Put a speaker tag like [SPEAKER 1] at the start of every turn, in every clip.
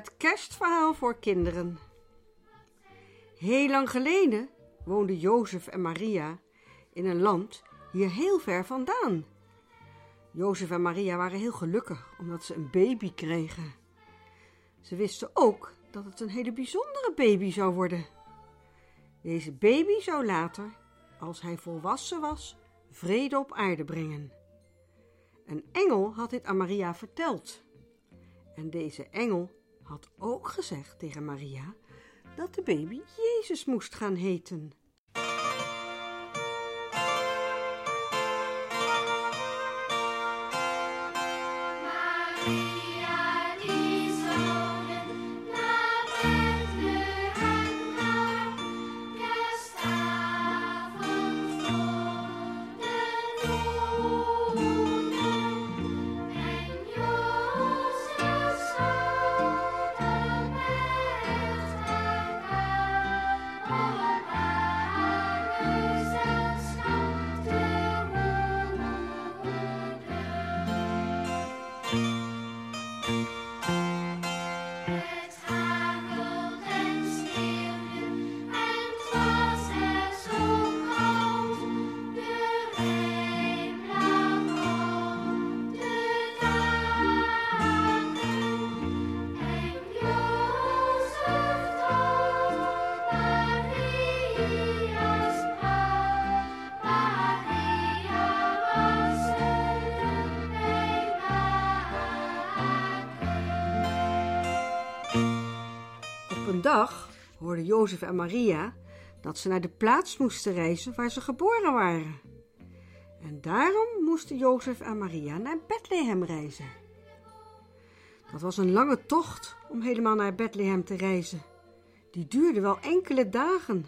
[SPEAKER 1] Het kerstverhaal voor kinderen. Heel lang geleden woonden Jozef en Maria in een land hier heel ver vandaan. Jozef en Maria waren heel gelukkig omdat ze een baby kregen. Ze wisten ook dat het een hele bijzondere baby zou worden. Deze baby zou later, als hij volwassen was, vrede op aarde brengen. Een engel had dit aan Maria verteld. En deze engel had ook gezegd tegen Maria dat de baby Jezus moest gaan heten.
[SPEAKER 2] Maria een
[SPEAKER 1] dag hoorden Jozef en Maria dat ze naar de plaats moesten reizen waar ze geboren waren. En daarom moesten Jozef en Maria naar Bethlehem reizen. Dat was een lange tocht om helemaal naar Bethlehem te reizen. Die duurde wel enkele dagen.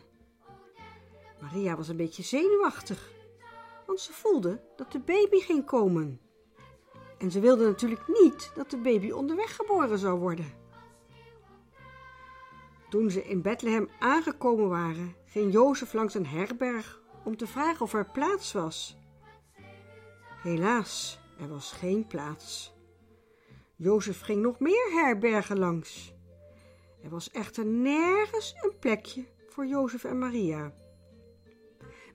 [SPEAKER 1] Maria was een beetje zenuwachtig, want ze voelde dat de baby ging komen. En ze wilde natuurlijk niet dat de baby onderweg geboren zou worden. Toen ze in Bethlehem aangekomen waren, ging Jozef langs een herberg om te vragen of er plaats was. Helaas, er was geen plaats. Jozef ging nog meer herbergen langs. Er was echter nergens een plekje voor Jozef en Maria.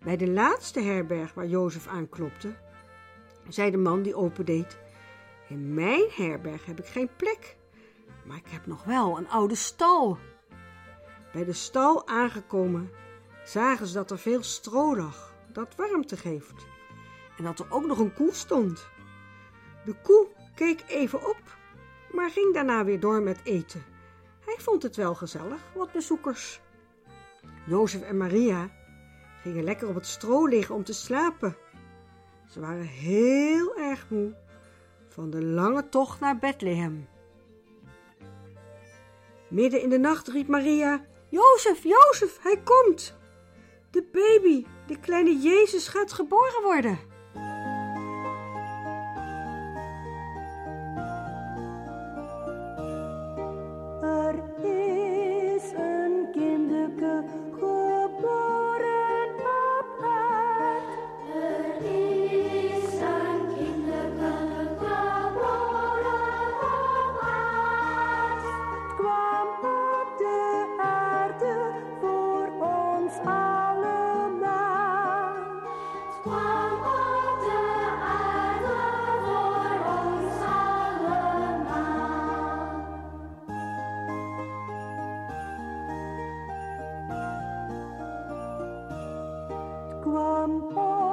[SPEAKER 1] Bij de laatste herberg waar Jozef aanklopte, zei de man die opendeed: In mijn herberg heb ik geen plek, maar ik heb nog wel een oude stal. Bij de stal aangekomen zagen ze dat er veel stro lag dat warmte geeft en dat er ook nog een koe stond. De koe keek even op, maar ging daarna weer door met eten. Hij vond het wel gezellig, wat bezoekers. Jozef en Maria gingen lekker op het stro liggen om te slapen. Ze waren heel erg moe van de lange tocht naar Bethlehem. Midden in de nacht riep Maria: Jozef, Jozef, hij komt! De baby, de kleine Jezus, gaat geboren worden.
[SPEAKER 3] Het kwam op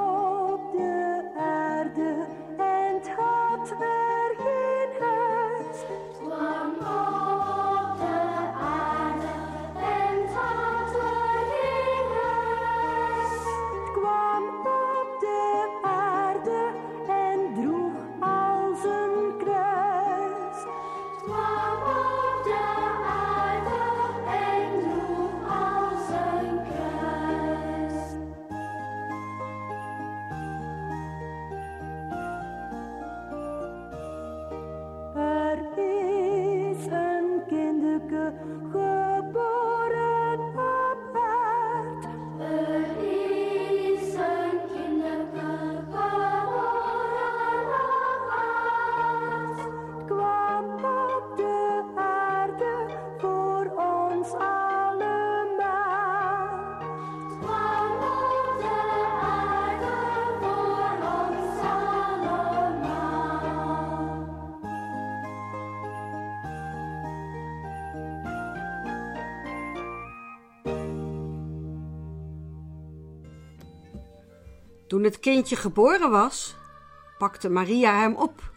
[SPEAKER 2] Toen het kindje geboren was, pakte Maria hem op,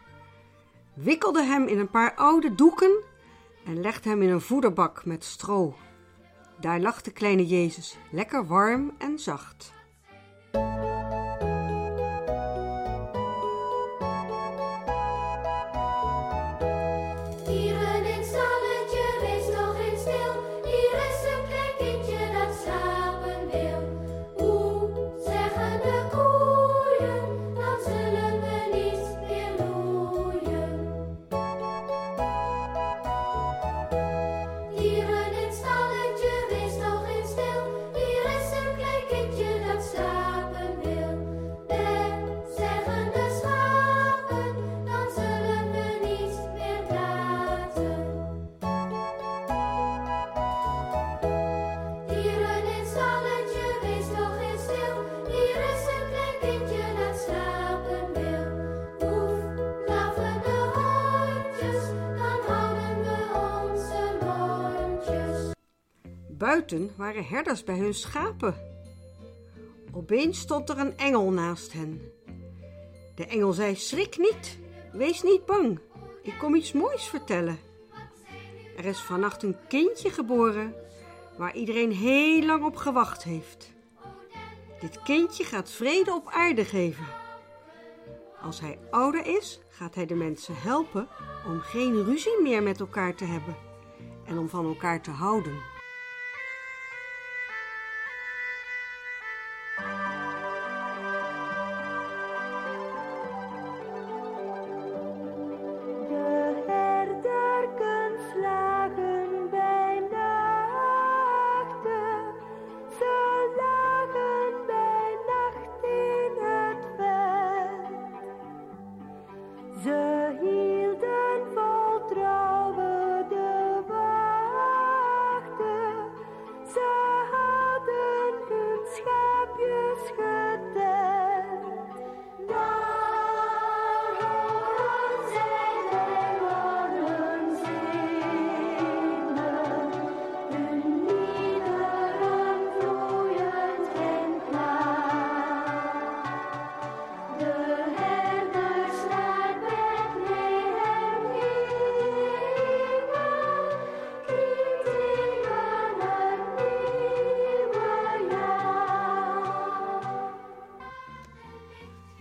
[SPEAKER 2] wikkelde hem in een paar oude doeken en legde hem in een voederbak met stro. Daar lag de kleine Jezus, lekker warm en zacht. Buiten waren herders bij hun schapen. Opeens stond er een engel naast hen. De engel zei: Schrik niet, wees niet bang. Ik kom iets moois vertellen. Er is vannacht een kindje geboren waar iedereen heel lang op gewacht heeft. Dit kindje gaat vrede op aarde geven. Als hij ouder is, gaat hij de mensen helpen om geen ruzie meer met elkaar te hebben en om van elkaar te houden.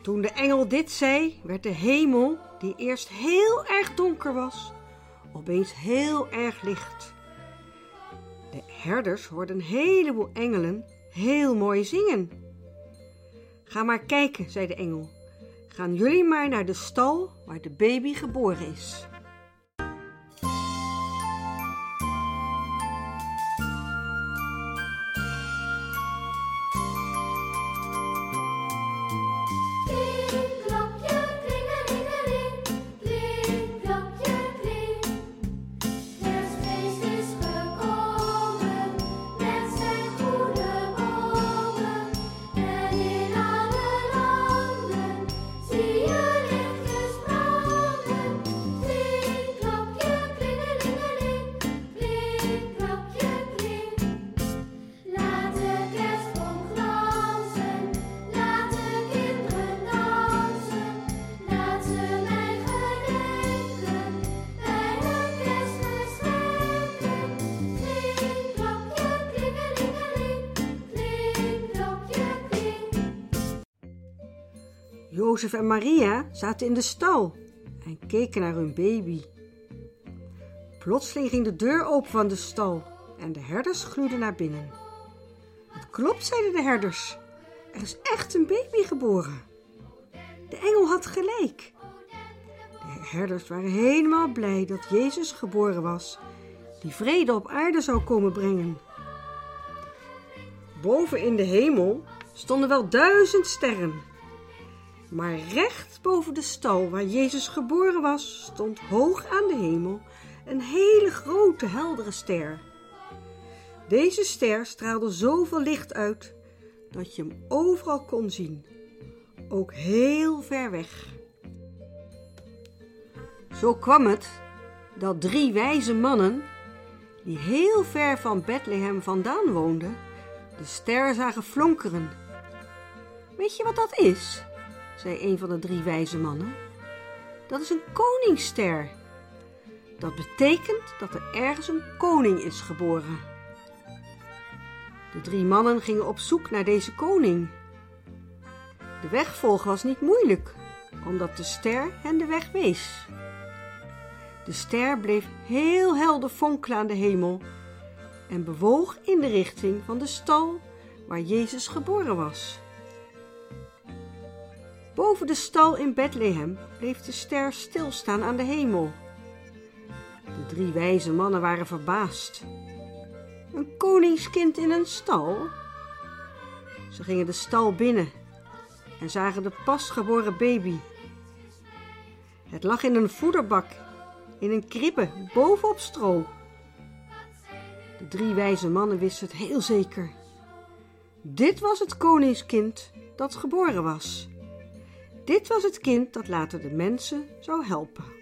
[SPEAKER 2] Toen de engel dit zei, werd de hemel, die eerst heel erg donker was, opeens heel erg licht. De herders hoorden een heleboel engelen heel mooi zingen. Ga maar kijken, zei de engel. Gaan jullie maar naar de stal waar de baby geboren is. Jozef en Maria zaten in de stal en keken naar hun baby. Plotseling ging de deur open van de stal en de herders gluurden naar binnen. Het klopt, zeiden de herders. Er is echt een baby geboren. De engel had gelijk. De herders waren helemaal blij dat Jezus geboren was, die vrede op aarde zou komen brengen. Boven in de hemel stonden wel duizend sterren. Maar recht boven de stal waar Jezus geboren was, stond hoog aan de hemel een hele grote heldere ster. Deze ster straalde zoveel licht uit dat je hem overal kon zien, ook heel ver weg. Zo kwam het dat drie wijze mannen, die heel ver van Bethlehem vandaan woonden, de ster zagen flonkeren.
[SPEAKER 1] Weet je wat dat is? Zei een van de drie wijze mannen. Dat is een koningsster. Dat betekent dat er ergens een koning is geboren. De drie mannen gingen op zoek naar deze koning. De weg volgen was niet moeilijk, omdat de ster hen de weg wees. De ster bleef heel helder fonkelen aan de hemel en bewoog in de richting van de stal waar Jezus geboren was. Boven de stal in Bethlehem bleef de ster stilstaan aan de hemel. De drie wijze mannen waren verbaasd. Een koningskind in een stal? Ze gingen de stal binnen en zagen de pasgeboren baby. Het lag in een voederbak, in een kribbe, bovenop stro. De drie wijze mannen wisten het heel zeker. Dit was het koningskind dat geboren was. Dit was het kind dat later de mensen zou helpen.